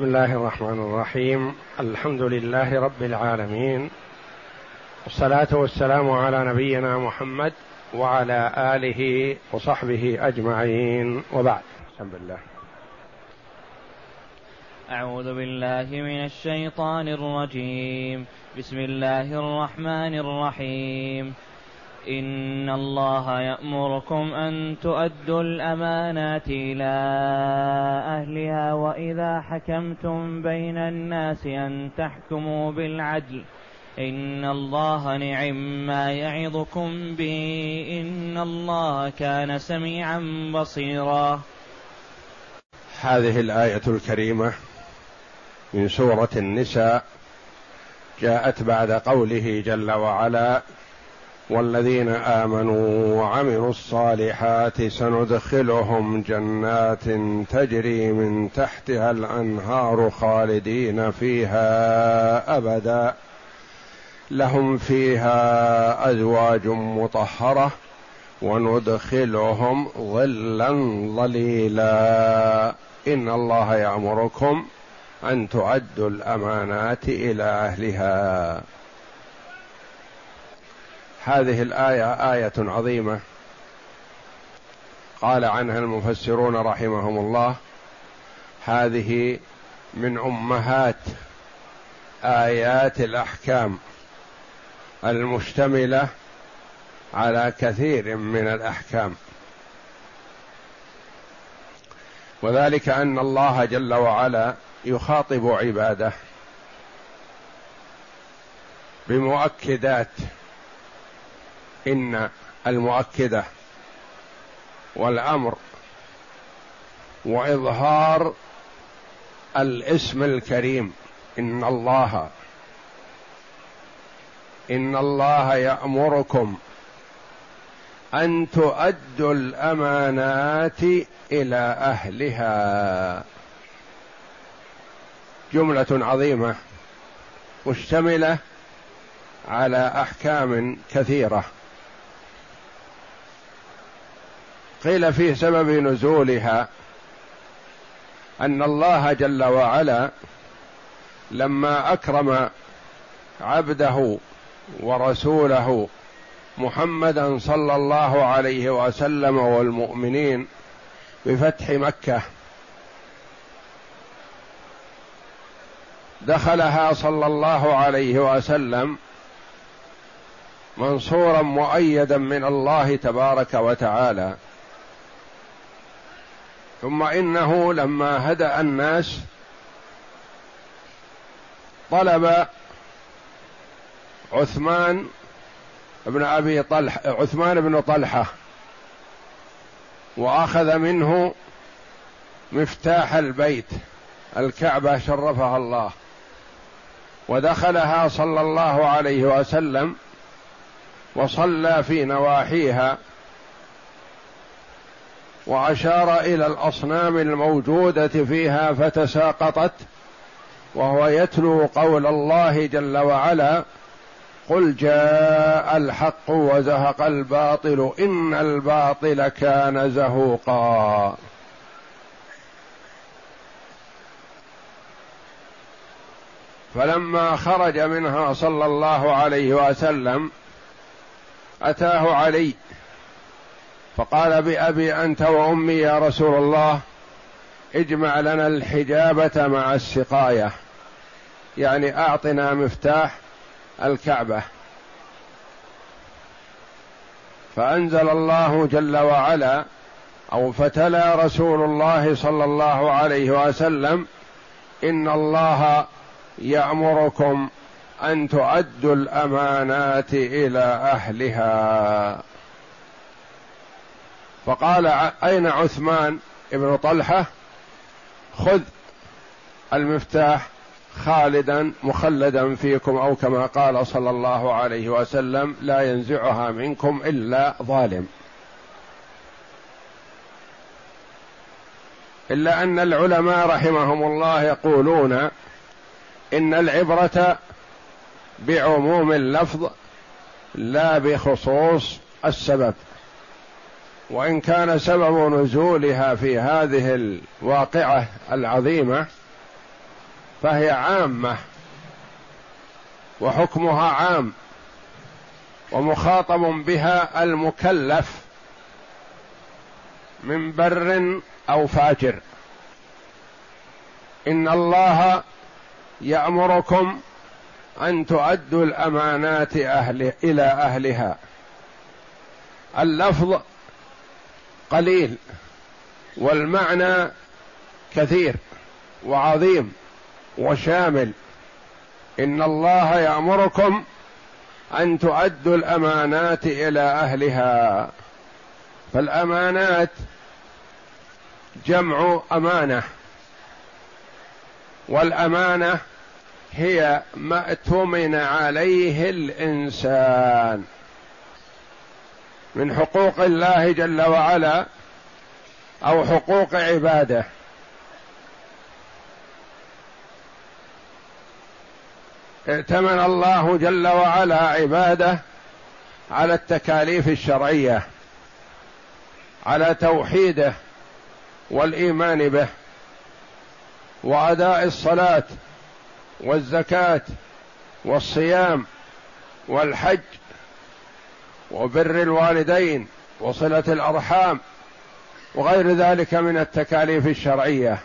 بسم الله الرحمن الرحيم. الحمد لله رب العالمين. والصلاة والسلام على نبينا محمد وعلى آله وصحبه أجمعين. وبعد. بسم الله أعوذ بالله من الشيطان الرجيم. بسم الله الرحمن الرحيم. إن الله يأمركم أن تؤدوا الأمانات إلى أهلها وإذا حكمتم بين الناس أن تحكموا بالعدل. إن الله نعم ما يعظكم به. إن الله كان سميعا بصيرا. هذه الآية الكريمة من سورة النساء جاءت بعد قوله جل وعلا والذين آمنوا وعملوا الصالحات سندخلهم جنات تجري من تحتها الأنهار خالدين فيها أبدا. لهم فيها أزواج مطهرة وندخلهم ظلا ظليلا. إن الله يأمركم أن تؤدوا الأمانات إلى أهلها. هذه الآية آية عظيمة. قال عنها المفسرون رحمهم الله هذه من أمهات آيات الأحكام المشتملة على كثير من الأحكام. وذلك أن الله جل وعلا يخاطب عباده بمؤكدات إن المؤكدة والأمر وإظهار الاسم الكريم إن الله إن الله يأمركم أن تؤدوا الأمانات إلى أهلها. جملة عظيمة مشتملة على أحكام كثيرة. قيل في سبب نزولها أن الله جل وعلا لما أكرم عبده ورسوله محمدا صلى الله عليه وسلم والمؤمنين بفتح مكة دخلها صلى الله عليه وسلم منصورا مؤيدا من الله تبارك وتعالى. ثم إنه لما هدأ الناس طلب عثمان بن أبي طلحه عثمان بن طلحة وأخذ منه مفتاح البيت الكعبة شرفها الله ودخلها صلى الله عليه وسلم وصلى في نواحيها وأشار إلى الأصنام الموجودة فيها فتساقطت وهو يتلو قول الله جل وعلا قل جاء الحق وزهق الباطل إن الباطل كان زهوقا. فلما خرج منها صلى الله عليه وسلم أتاه علي فقال بأبي أنت وأمي يا رسول الله اجمع لنا الحجابة مع السقاية. يعني أعطنا مفتاح الكعبة. فأنزل الله جل وعلا أو فتلا رسول الله صلى الله عليه وسلم إن الله يأمركم أن تؤدوا الأمانات إلى أهلها. فقال أين عثمان ابن طلحة؟ خذ المفتاح خالدا مخلدا فيكم أو كما قال صلى الله عليه وسلم لا ينزعها منكم إلا ظالم. إلا أن العلماء رحمهم الله يقولون إن العبرة بعموم اللفظ لا بخصوص السبب. وإن كان سبب نزولها في هذه الواقعة العظيمة فهي عامة وحكمها عام ومخاطب بها المكلف من بر أو فاجر. إن الله يأمركم أن تؤدوا الأمانات أهل إلى أهلها. اللفظ قليل والمعنى كثير وعظيم وشامل. إن الله يأمركم أن تؤدوا الأمانات إلى أهلها. فالأمانات جمع أمانة والأمانة هي ما اؤتمن عليه الإنسان. من حقوق الله جل وعلا أو حقوق عباده. ائتمن الله جل وعلا عباده على التكاليف الشرعية على توحيده والإيمان به وأداء الصلاة والزكاة والصيام والحج وبر الوالدين وصلة الأرحام وغير ذلك من التكاليف الشرعية.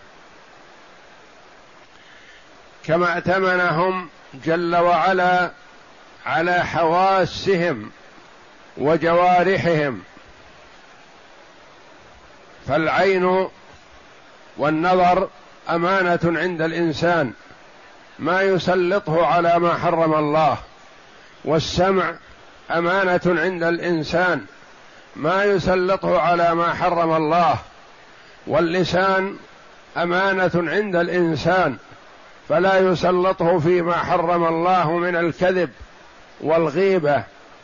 كما ائتمنهم جل وعلا على حواسهم وجوارحهم. فالعين والنظر أمانة عند الإنسان ما يسلطه على ما حرم الله والسمع أمانة عند الإنسان ما يسلطه على ما حرم الله. واللسان أمانة عند الإنسان فلا يسلطه فيما حرم الله من الكذب والغيبة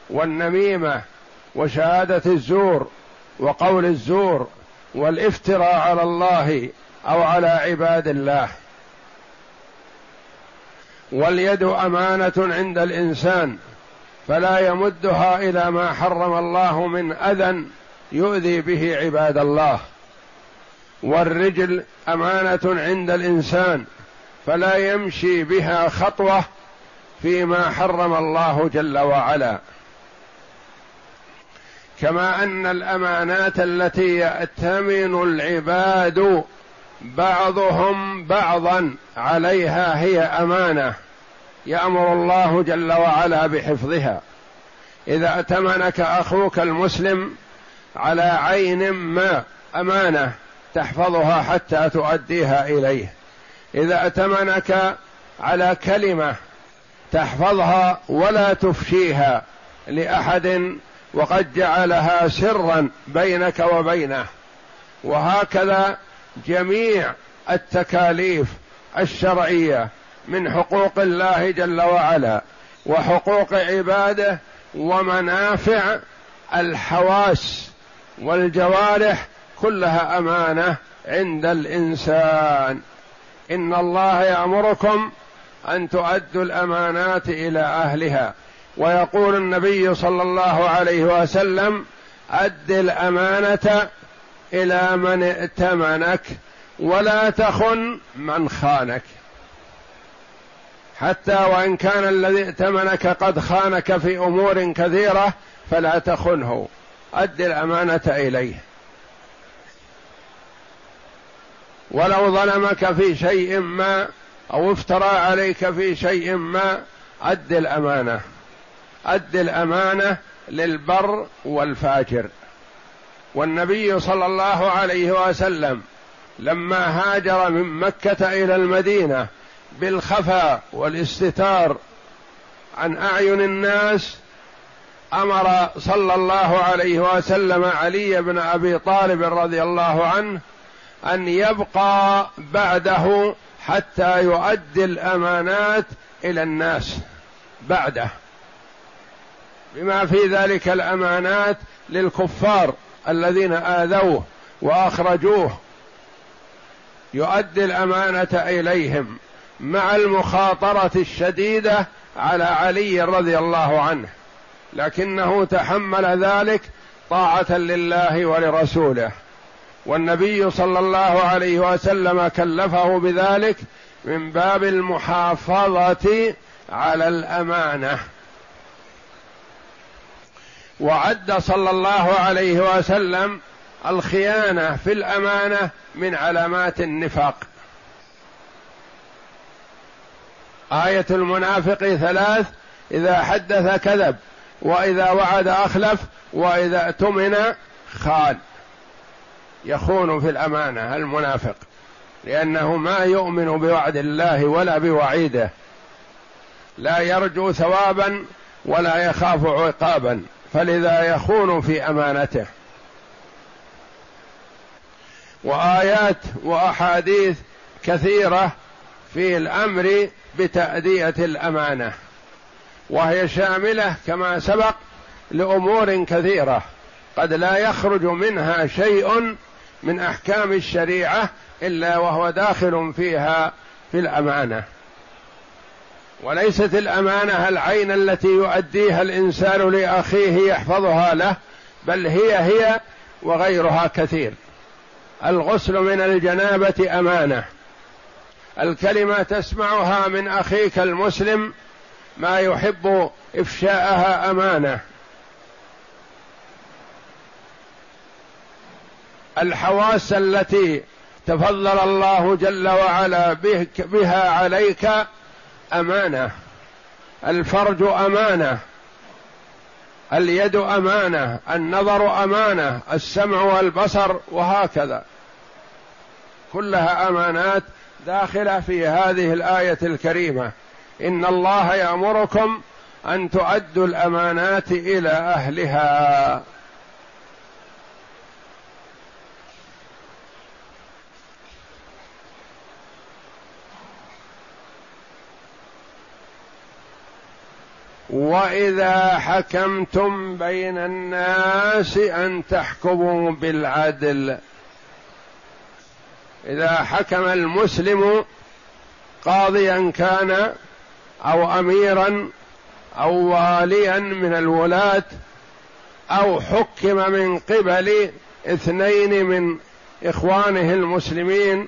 والنميمة وشهادة الزور وقول الزور والافتراء على الله أو على عباد الله. واليد أمانة عند الإنسان فلا يمدها إلى ما حرم الله من أذى يؤذي به عباد الله. والرجل أمانة عند الإنسان فلا يمشي بها خطوة فيما حرم الله جل وعلا. كما أن الأمانات التي يأتمن العباد بعضهم بعضا عليها هي أمانة. يأمر الله جل وعلا بحفظها. إذا ائتمنك أخوك المسلم على عين ما أمانة تحفظها حتى تؤديها إليه. إذا ائتمنك على كلمة تحفظها ولا تفشيها لأحد وقد جعلها سرا بينك وبينه. وهكذا جميع التكاليف الشرعية من حقوق الله جل وعلا وحقوق عباده ومنافع الحواس والجوارح كلها أمانة عند الإنسان. إن الله يأمركم أن تؤدوا الأمانات إلى أهلها. ويقول النبي صلى الله عليه وسلم أد الأمانة إلى من ائتمنك ولا تخن من خانك. حتى وإن كان الذي ائتمنك قد خانك في أمور كثيرة فلا تخنه. أد الأمانة إليه. ولو ظلمك في شيء ما أو افترى عليك في شيء ما أد الأمانة. أد الأمانة للبر والفاجر. والنبي صلى الله عليه وسلم لما هاجر من مكة إلى المدينة بالخفاء والاستتار عن أعين الناس أمر صلى الله عليه وسلم علي بن أبي طالب رضي الله عنه أن يبقى بعده حتى يؤدي الأمانات إلى الناس بعده. بما في ذلك الأمانات للكفار الذين آذوه وأخرجوه يؤدي الأمانة إليهم. مع المخاطرة الشديدة على علي رضي الله عنه. لكنه تحمل ذلك طاعة لله ولرسوله. والنبي صلى الله عليه وسلم كلفه بذلك من باب المحافظة على الأمانة. وعد صلى الله عليه وسلم الخيانة في الأمانة من علامات النفاق. آية المنافق ثلاث إذا حدث كذب وإذا وعد أخلف وإذا اؤتمن خان. يخون في الأمانة المنافق لأنه ما يؤمن بوعد الله ولا بوعيده. لا يرجو ثوابا ولا يخاف عقابا فلذا يخون في أمانته. وآيات وأحاديث كثيرة في الأمر بتأدية الأمانة وهي شاملة كما سبق لأمور كثيرة قد لا يخرج منها شيء من أحكام الشريعة إلا وهو داخل فيها في الأمانة. وليست الأمانة العين التي يؤديها الإنسان لأخيه يحفظها له بل هي هي وغيرها كثير. الغسل من الجنابة أمانة. الكلمة تسمعها من أخيك المسلم ما يحب إفشاءها أمانة. الحواس التي تفضل الله جل وعلا بها عليك أمانة. الفرج أمانة. اليد أمانة. النظر أمانة. السمع والبصر وهكذا. كلها أمانات داخله في هذه الآية الكريمة. إن الله يأمركم أن تؤدوا الأمانات إلى أهلها. وإذا حكمتم بين الناس أن تحكموا بالعدل. إذا حكم المسلم قاضيا كان أو اميرا أو واليا من الولاة أو حكم من قبل اثنين من إخوانه المسلمين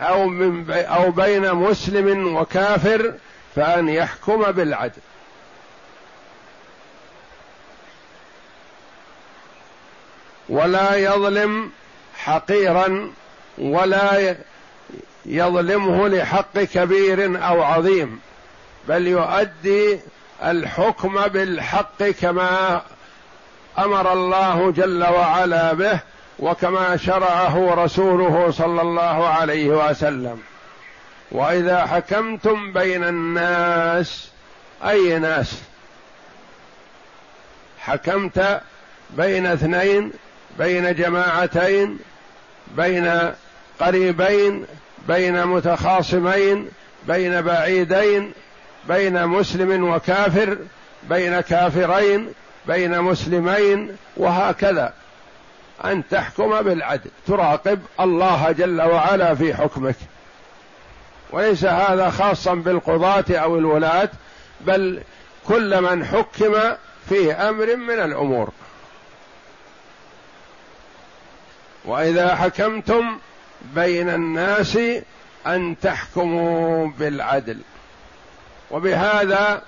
أو من أو بين مسلم وكافر فأن يحكم بالعدل. ولا يظلم حقيرا ولا يظلمه لحق كبير أو عظيم بل يؤدي الحكم بالحق كما أمر الله جل وعلا به وكما شرعه رسوله صلى الله عليه وسلم. وإذا حكمتم بين الناس أي ناس؟ حكمت بين اثنين بين جماعتين بين قريبين بين متخاصمين بين بعيدين بين مسلم وكافر بين كافرين بين مسلمين وهكذا. أن تحكم بالعدل تراقب الله جل وعلا في حكمك. وليس هذا خاصا بالقضاة أو الولاة بل كل من حكم في أمر من الأمور. وإذا حكمتم بين الناس أن تحكموا بالعدل. وبهذا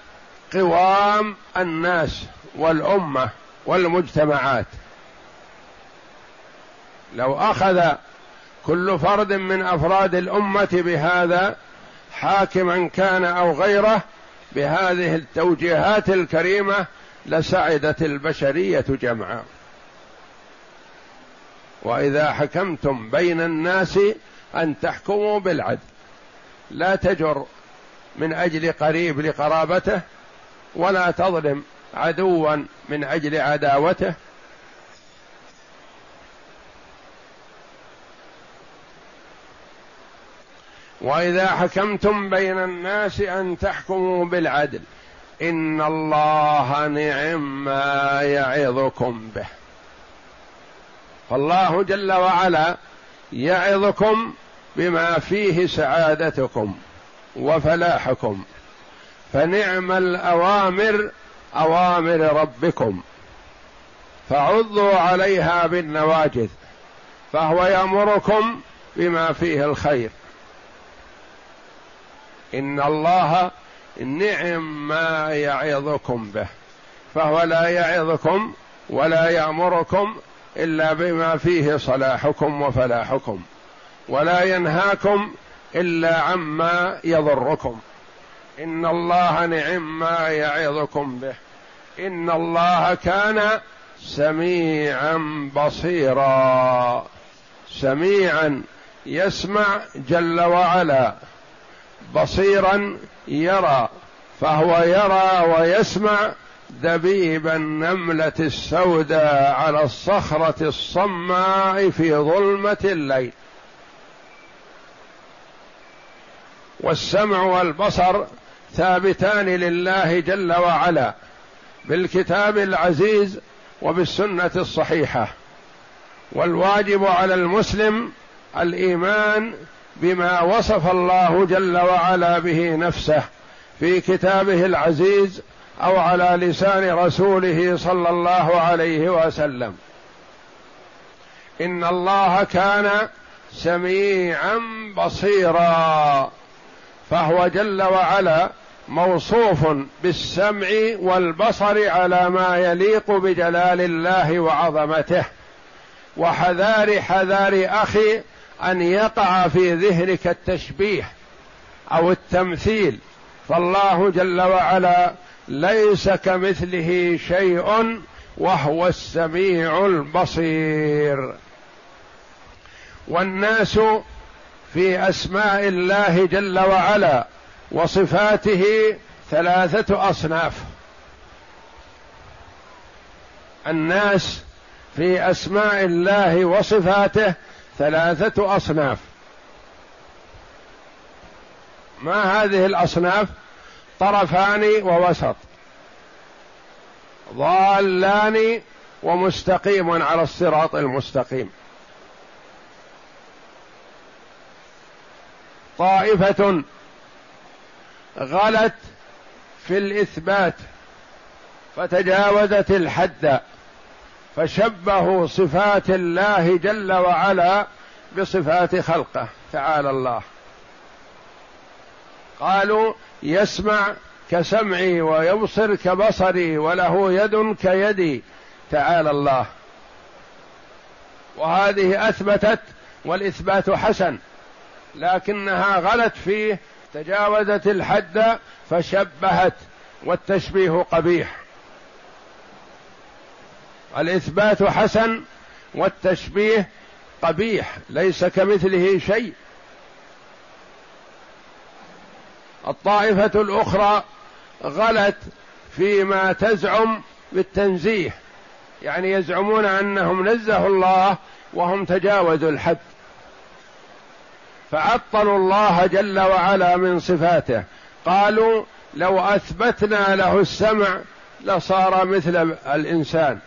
قوام الناس والأمة والمجتمعات. لو أخذ كل فرد من أفراد الأمة بهذا حاكما كان أو غيره بهذه التوجيهات الكريمة لسعدت البشرية جمعا. وإذا حكمتم بين الناس أن تحكموا بالعدل. لا تجر من أجل قريب لقرابته ولا تظلم عدوا من أجل عداوته. وإذا حكمتم بين الناس أن تحكموا بالعدل إن الله نعم ما يعظكم به. فالله جل وعلا يعظكم بما فيه سعادتكم وفلاحكم. فنعم الأوامر أوامر ربكم. فعضوا عليها بالنواجذ فهو يأمركم بما فيه الخير. إن الله نعم ما يعظكم به فهو لا يعظكم ولا يأمركم إلا بما فيه صلاحكم وفلاحكم ولا ينهاكم إلا عما يضركم. إن الله نعم ما يعظكم به. إن الله كان سميعا بصيرا. سميعا يسمع جل وعلا. بصيرا يرى فهو يرى ويسمع دبيب النملة السوداء على الصخرة الصماء في ظلمة الليل. والسمع والبصر ثابتان لله جل وعلا بالكتاب العزيز وبالسنة الصحيحة. والواجب على المسلم الإيمان بما وصف الله جل وعلا به نفسه في كتابه العزيز أو على لسان رسوله صلى الله عليه وسلم. إن الله كان سميعا بصيرا. فهو جل وعلا موصوف بالسمع والبصر على ما يليق بجلال الله وعظمته. وحذار حذار أخي أن يقع في ذهنك التشبيه أو التمثيل. فالله جل وعلا ليس كمثله شيء وهو السميع البصير. والناس في أسماء الله جل وعلا وصفاته ثلاثة أصناف. الناس في أسماء الله وصفاته ثلاثة أصناف. ما هذه الأصناف؟ طرفان ووسط. ضالان ومستقيم على الصراط المستقيم. طائفة غلت في الإثبات فتجاوزت الحد فشبهوا صفات الله جل وعلا بصفات خلقه. تعالى الله. قالوا يسمع كسمعي ويبصر كبصري وله يد كيدي. تعالى الله. وهذه أثبتت والإثبات حسن. لكنها غلت فيه تجاوزت الحد فشبهت والتشبيه قبيح. الإثبات حسن والتشبيه قبيح ليس كمثله شيء. الطائفة الأخرى غلت فيما تزعم بالتنزيه. يعني يزعمون أنهم نزهوا الله وهم تجاوزوا الحد. فعطلوا الله جل وعلا من صفاته. قالوا لو أثبتنا له السمع لصار مثل الإنسان.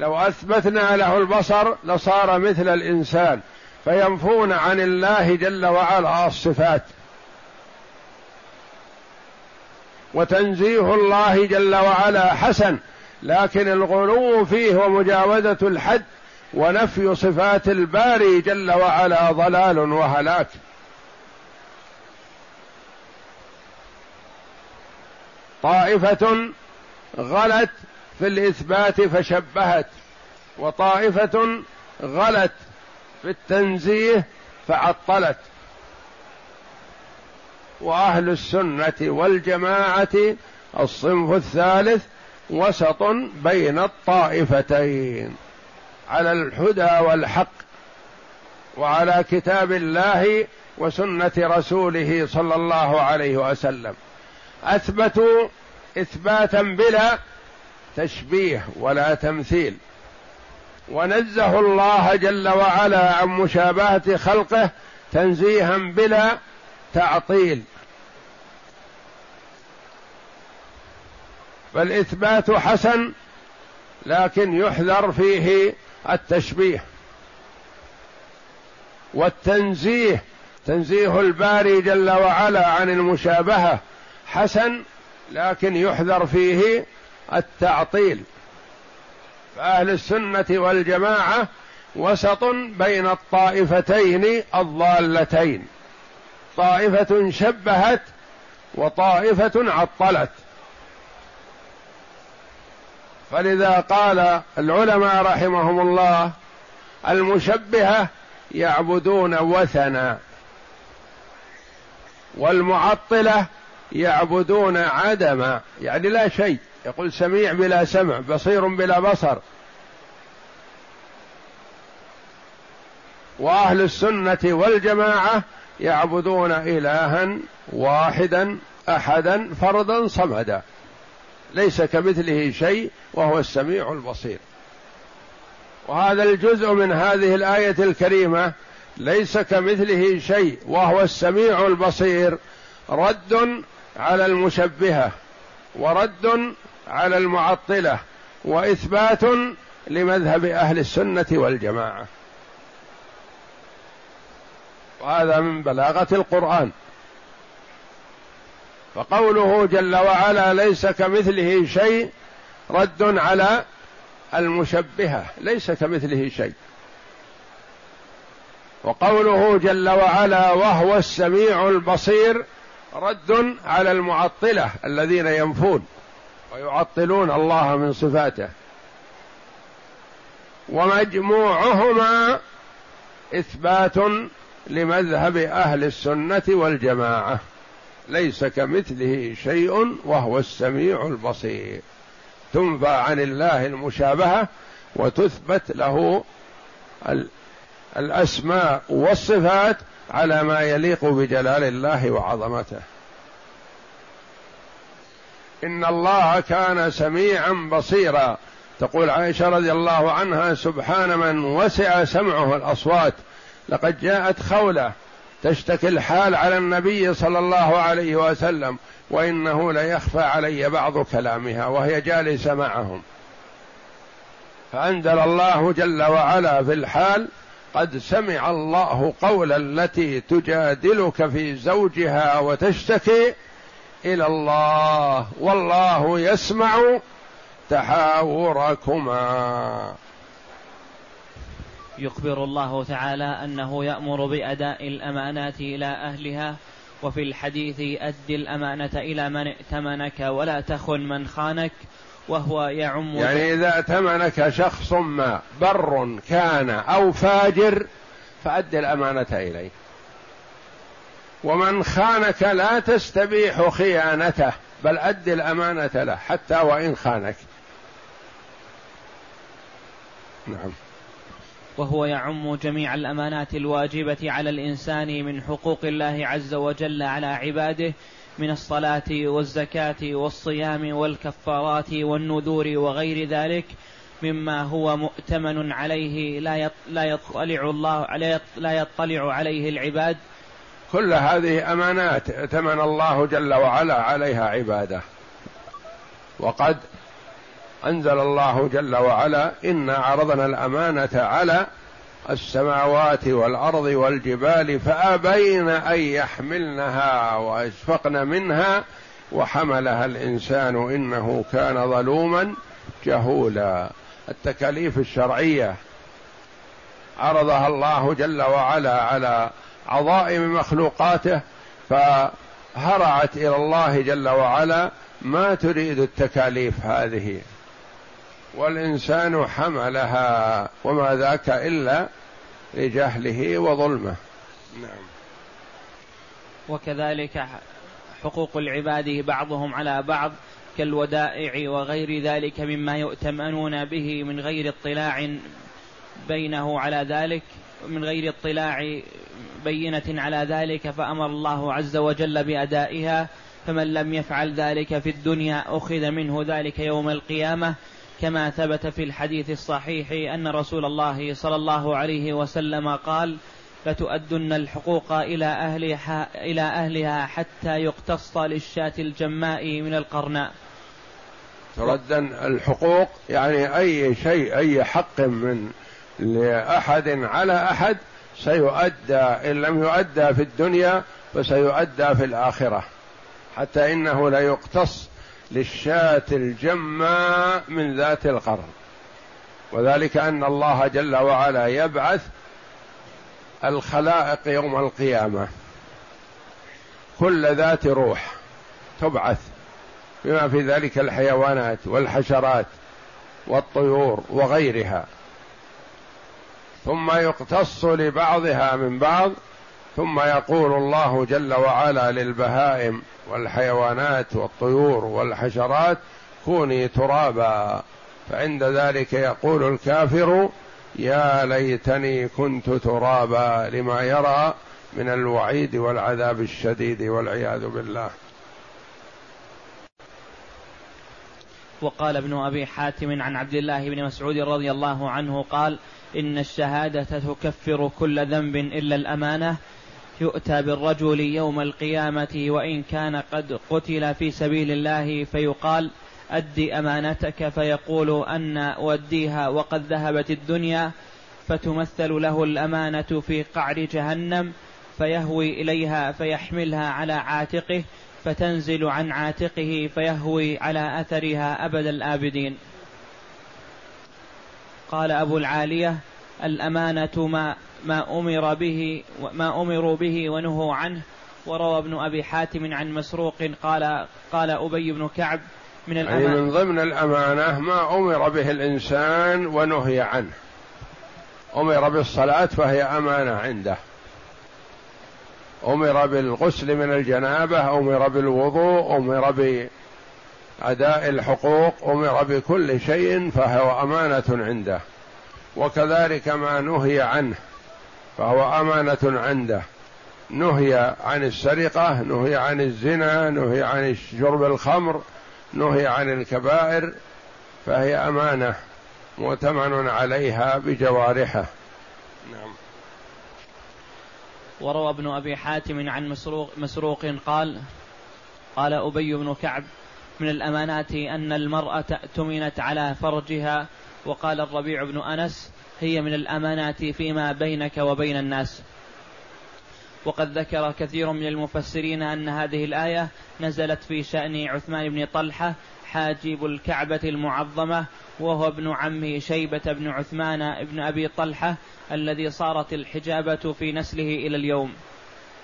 لو أثبتنا له البصر لصار مثل الإنسان. فينفون عن الله جل وعلا الصفات. وتنزيه الله جل وعلا حسن لكن الغلو فيه ومجاوزة الحد ونفي صفات الباري جل وعلا ضلال وهلاك. طائفة غلت في الإثبات فشبهت وطائفة غلت في التنزيه فعطلت. وأهل السنة والجماعة الصنف الثالث وسط بين الطائفتين على الهدى والحق وعلى كتاب الله وسنة رسوله صلى الله عليه وسلم. أثبتوا إثباتا بلا تشبيه ولا تمثيل. ونزهوا الله جل وعلا عن مشابهة خلقه تنزيها بلا تعطيل. فالإثبات حسن لكن يحذر فيه التشبيه. والتنزيه تنزيه الباري جل وعلا عن المشابهة حسن لكن يحذر فيه التعطيل. فأهل السنة والجماعة وسط بين الطائفتين الضالتين. طائفة شبهت وطائفة عطلت. فلذا قال العلماء رحمهم الله المشبهة يعبدون وثنا والمعطلة يعبدون عدما يعني لا شيء. يقول سميع بلا سمع بصير بلا بصر. وأهل السنة والجماعة يعبدون إلها واحدا أحدا فردا صمدا. ليس كمثله شيء وهو السميع البصير. وهذا الجزء من هذه الآية الكريمة ليس كمثله شيء وهو السميع البصير. رد على المشبهة ورد على المعطلة وإثبات لمذهب أهل السنة والجماعة. وهذا من بلاغة القرآن. فقوله جل وعلا ليس كمثله شيء رد على المشبهة ليس كمثله شيء. وقوله جل وعلا وهو السميع البصير رد على المعطلة الذين ينفون ويعطلون الله من صفاته. ومجموعهما إثبات لمذهب أهل السنة والجماعة. ليس كمثله شيء وهو السميع البصير. تنفى عن الله المشابهة وتثبت له الأسماء والصفات على ما يليق بجلال الله وعظمته. إن الله كان سميعا بصيرا. تقول عائشة رضي الله عنها سبحان من وسع سمعه الأصوات. لقد جاءت خولة تشتكي الحال على النبي صلى الله عليه وسلم وإنه ليخفى علي بعض كلامها وهي جالسة معهم. فأنزل الله جل وعلا في الحال قد سمع الله قول التي تجادلك في زوجها وتشتكي إلى الله والله يسمع تحاوركما. يخبر الله تعالى أنه يأمر بأداء الأمانات إلى أهلها وفي الحديث أد الأمانة إلى من ائتمنك ولا تخن من خانك وهو يعم يعني إذا ائتمنك شخص ما بر كان أو فاجر فأد الأمانة إليه. ومن خانك لا تستبيح خيانته بل أد الأمانة له حتى وإن خانك. نعم. وهو يعم جميع الأمانات الواجبة على الإنسان من حقوق الله عز وجل على عباده من الصلاة والزكاة والصيام والكفارات والنذور وغير ذلك مما هو مؤتمن عليه لا لا يطلع الله لا يطلع عليه العباد. كل هذه أمانات ائتمن الله جل وعلا عليها عباده. وقد أنزل الله جل وعلا انا عرضنا الأمانة على السماوات والأرض والجبال فأبين أن يحملنها وأشفقن منها وحملها الإنسان إنه كان ظلوما جهولا. التكاليف الشرعية عرضها الله جل وعلا على عظائم مخلوقاته فهرعت إلى الله جل وعلا. ما تريد التكاليف هذه؟ والإنسان حملها وما ذاك إلا لجهله وظلمه. نعم. وكذلك حقوق العباد بعضهم على بعض كالودائع وغير ذلك مما يؤتمنون به من غير اطلاع بينه على ذلك من غير اطلاع بينة على ذلك فأمر الله عز وجل بأدائها فمن لم يفعل ذلك في الدنيا أخذ منه ذلك يوم القيامة. كما ثبت في الحديث الصحيح أن رسول الله صلى الله عليه وسلم قال لتؤدن الحقوق إلى أهلها, إلى أهلها حتى يقتص للشاة الجماء من القرناء. تردن الحقوق يعني أي شيء أي حق من لأحد على أحد سيؤدى إن لم يؤدى في الدنيا فسيؤدى في الآخرة حتى إنه ليقتص للشاة الجماء من ذات القرن. وذلك أن الله جل وعلا يبعث الخلائق يوم القيامة. كل ذات روح تبعث بما في ذلك الحيوانات والحشرات والطيور وغيرها. ثم يقتص لبعضها من بعض ثم يقول الله جل وعلا للبهائم والحيوانات والطيور والحشرات كوني ترابا. فعند ذلك يقول الكافر يا ليتني كنت ترابا لما يرى من الوعيد والعذاب الشديد والعياذ بالله. وقال ابن أبي حاتم عن عبد الله بن مسعود رضي الله عنه قال إن الشهادة تكفر كل ذنب إلا الأمانة يؤتى بالرجل يوم القيامة وإن كان قد قتل في سبيل الله فيقال أد أمانتك فيقول أن أوديها وقد ذهبت الدنيا فتمثل له الأمانة في قعر جهنم فيهوي إليها فيحملها على عاتقه فتنزل عن عاتقه فيهوي على أثرها أبد الآبدين. قال أبو العالية الأمانة ما ما أمر به ما أمروا به ونهوا عنه. وروى ابن أبي حاتم عن مسروق قال قال أبي بن كعب من الأمانة. يعني من ضمن الأمانة ما أمر به الإنسان ونهي عنه. أمر بالصلاة فهي أمانة عنده. أمر بالغسل من الجنابة أمر بالوضوء أمر بأداء الحقوق أمر بكل شيء فهو أمانة عنده. وكذلك ما نهي عنه فهو أمانة عنده. نهي عن السرقة نهي عن الزنا نهي عن شرب الخمر نهي عن الكبائر فهي أمانة مؤتمن عليها بجوارحه. نعم. وروى ابن أبي حاتم عن مسروق, مسروق قال قال أبي بن كعب من الأمانات أن المرأة اؤتمنت على فرجها وقال الربيع بن أنس هي من الأمانات فيما بينك وبين الناس. وقد ذكر كثير من المفسرين أن هذه الآية نزلت في شأن عثمان بن طلحة حاجب الكعبة المعظمة وهو ابن عمه شيبة بن عثمان بن أبي طلحة الذي صارت الحجابة في نسله إلى اليوم.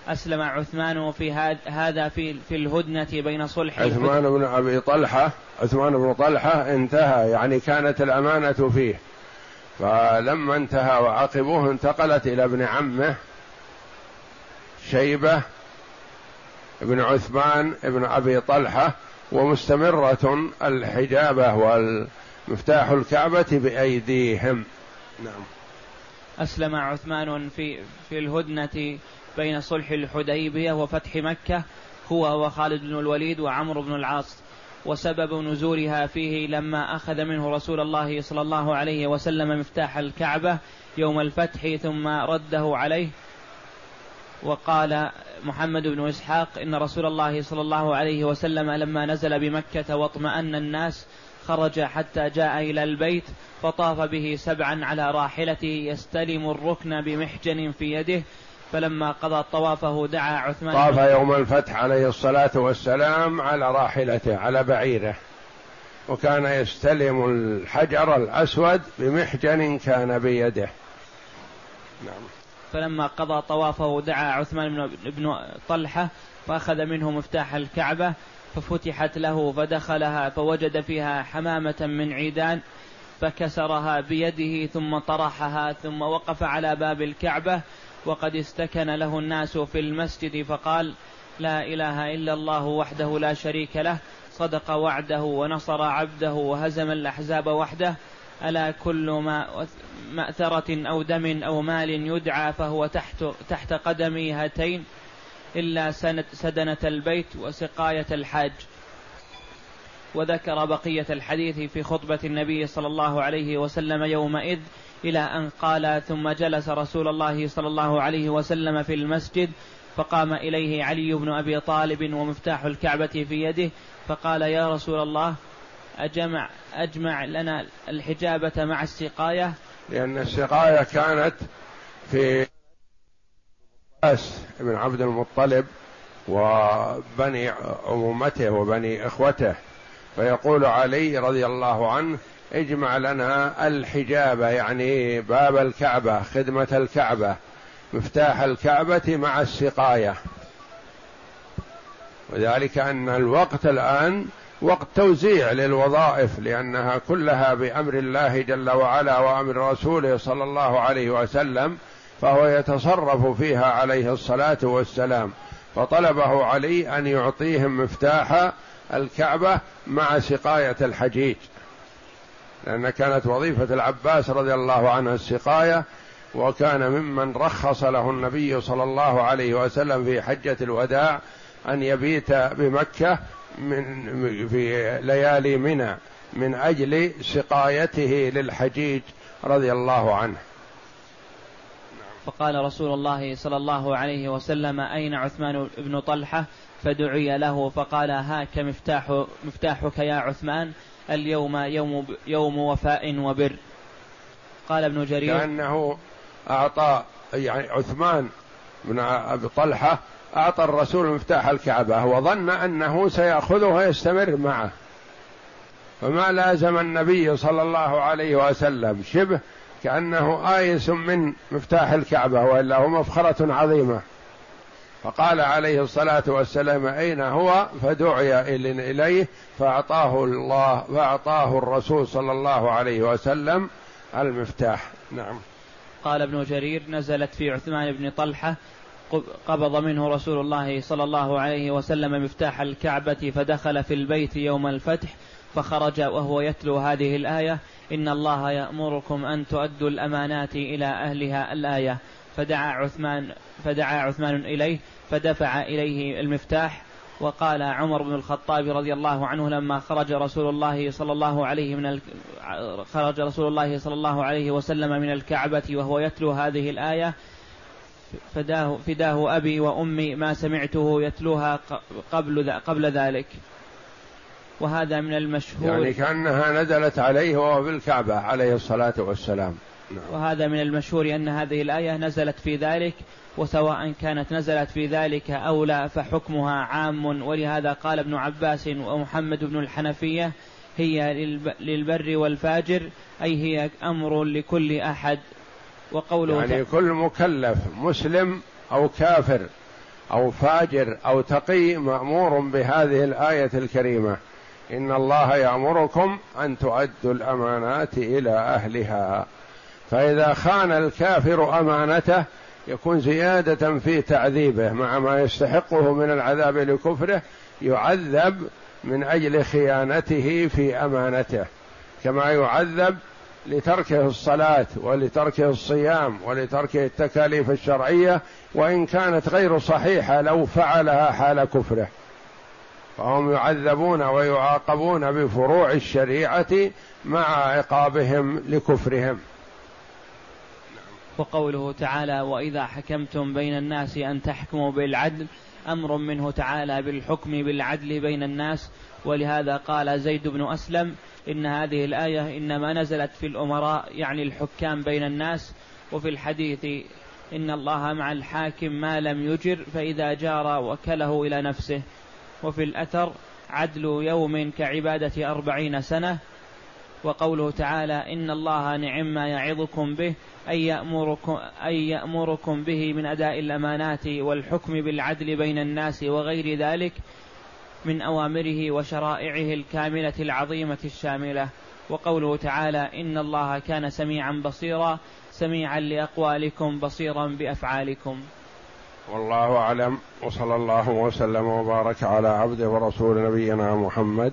أسلم عثمان في هذا في في الهدنة بين صلح عثمان بن أبي طلحة عثمان بن طلحة انتهى يعني كانت الأمانة فيه. فلما انتهى وعقبوه انتقلت إلى ابن عمه شيبة بن عثمان بن أبي طلحة ومستمرة الحجابة والمفتاح الكعبة بأيديهم. نعم. أسلم عثمان في في الهدنة بين صلح الحديبية وفتح مكة هو وخالد بن الوليد وعمرو بن العاص. وسبب نزولها فيه لما أخذ منه رسول الله صلى الله عليه وسلم مفتاح الكعبة يوم الفتح ثم رده عليه. وقال محمد بن إسحاق إن رسول الله صلى الله عليه وسلم لما نزل بمكة واطمأن الناس خرج حتى جاء إلى البيت فطاف به سبعا على راحلته يستلم الركن بمحجن في يده فلما قضى طوافه دعا عثمان طاف يوم الفتح عليه الصلاة والسلام على راحلته على بعيره. وكان يستلم الحجر الأسود بمحجن كان بيده. نعم. فلما قضى طوافه دعا عثمان بن طلحة فأخذ منه مفتاح الكعبة ففتحت له فدخلها فوجد فيها حمامة من عيدان فكسرها بيده ثم طرحها ثم وقف على باب الكعبة وقد استكن له الناس في المسجد فقال لا إله إلا الله وحده لا شريك له صدق وعده ونصر عبده وهزم الأحزاب وحده ألا كل ما مأثرة أو دم أو مال يدعى فهو تحت تحت قدمي هاتين إلا سدنة البيت وسقاية الحاج. وذكر بقية الحديث في خطبة النبي صلى الله عليه وسلم يومئذ إلى أن قال ثم جلس رسول الله صلى الله عليه وسلم في المسجد فقام إليه علي بن أبي طالب ومفتاح الكعبة في يده فقال يا رسول الله أجمع أجمع لنا الحجابة مع السقاية؟ لأن السقاية كانت في بن عبد المطلب وبني عمومته وبني إخوته. فيقول علي رضي الله عنه اجمع لنا الحجابة يعني باب الكعبة خدمة الكعبة مفتاح الكعبة مع السقاية. وذلك أن الوقت الآن وقت توزيع للوظائف لأنها كلها بأمر الله جل وعلا وأمر رسوله صلى الله عليه وسلم فهو يتصرف فيها عليه الصلاة والسلام. فطلبه علي أن يعطيهم مفتاح الكعبة مع سقاية الحجيج لأن كانت وظيفة العباس رضي الله عنه السقاية وكان ممن رخص له النبي صلى الله عليه وسلم في حجة الوداع أن يبيت بمكة من في ليالي منى من أجل سقايته للحجيج رضي الله عنه. فقال رسول الله صلى الله عليه وسلم أين عثمان بن طلحة؟ فدعي له فقال هاك مفتاح مفتاحك يا عثمان؟ اليوم يوم يوم وفاء وبر. قال ابن جرير كأنه أعطى يعني عثمان بن أبي طلحة أعطى الرسول مفتاح الكعبة وظن أنه سيأخذه ويستمر معه. فما لازم النبي صلى الله عليه وسلم شبه كأنه آيس من مفتاح الكعبة وإلا هو مفخرة عظيمة. فقال عليه الصلاة والسلام أين هو؟ فدعي إليه فأعطاه الله فأعطاه الرسول صلى الله عليه وسلم المفتاح. نعم. قال ابن جرير نزلت في عثمان بن طلحة قبض منه رسول الله صلى الله عليه وسلم مفتاح الكعبة فدخل في البيت يوم الفتح فخرج وهو يتلو هذه الآية إن الله يأمركم أن تؤدوا الأمانات إلى أهلها الآية. فدعا عثمان فدعا عثمان إليه فدفع إليه المفتاح وقال عمر بن الخطاب رضي الله عنه لما خرج رسول الله صلى الله عليه من. خرج رسول الله صلى الله عليه وسلم من الكعبة وهو يتلو هذه الآية فداه فداه أبي وأمي ما سمعته يتلوها قبل قبل ذلك وهذا من المشهور يعني كأنها نزلت عليه وهو بالكعبة عليه الصلاة والسلام. وهذا من المشهور أن هذه الآية نزلت في ذلك وسواء كانت نزلت في ذلك أو لا فحكمها عام. ولهذا قال ابن عباس ومحمد بن الحنفية هي للبر والفاجر أي هي أمر لكل أحد. وقوله يعني كل مكلف مسلم أو كافر أو فاجر أو تقي مأمور بهذه الآية الكريمة. إن الله يأمركم أن تؤدوا الأمانات إلى أهلها. فإذا خان الكافر أمانته يكون زيادة في تعذيبه مع ما يستحقه من العذاب لكفره يعذب من أجل خيانته في أمانته. كما يعذب لتركه الصلاة ولتركه الصيام ولتركه التكاليف الشرعية وإن كانت غير صحيحة لو فعلها حال كفره. فهم يعذبون ويعاقبون بفروع الشريعة مع عقابهم لكفرهم. وقوله تعالى واذا حكمتم بين الناس ان تحكموا بالعدل أمر منه تعالى بالحكم بالعدل بين الناس. ولهذا قال زيد بن أسلم إن هذه الآية إنما نزلت في الأمراء يعني الحكام بين الناس. وفي الحديث إن الله مع الحاكم ما لم يجر فإذا جار وكله إلى نفسه. وفي الأثر عدل يوم كعبادة أربعين سنة وقوله تعالى إن الله نعم ما يعظكم به أي يأمركم, أي يأمركم به من أداء الأمانات والحكم بالعدل بين الناس وغير ذلك من أوامره وشرائعه الكاملة العظيمة الشاملة. وقوله تعالى إن الله كان سميعا بصيرا سميعا لأقوالكم بصيرا بأفعالكم. والله أعلم وصلى الله وسلم وبارك على عبده ورسول نبينا محمد.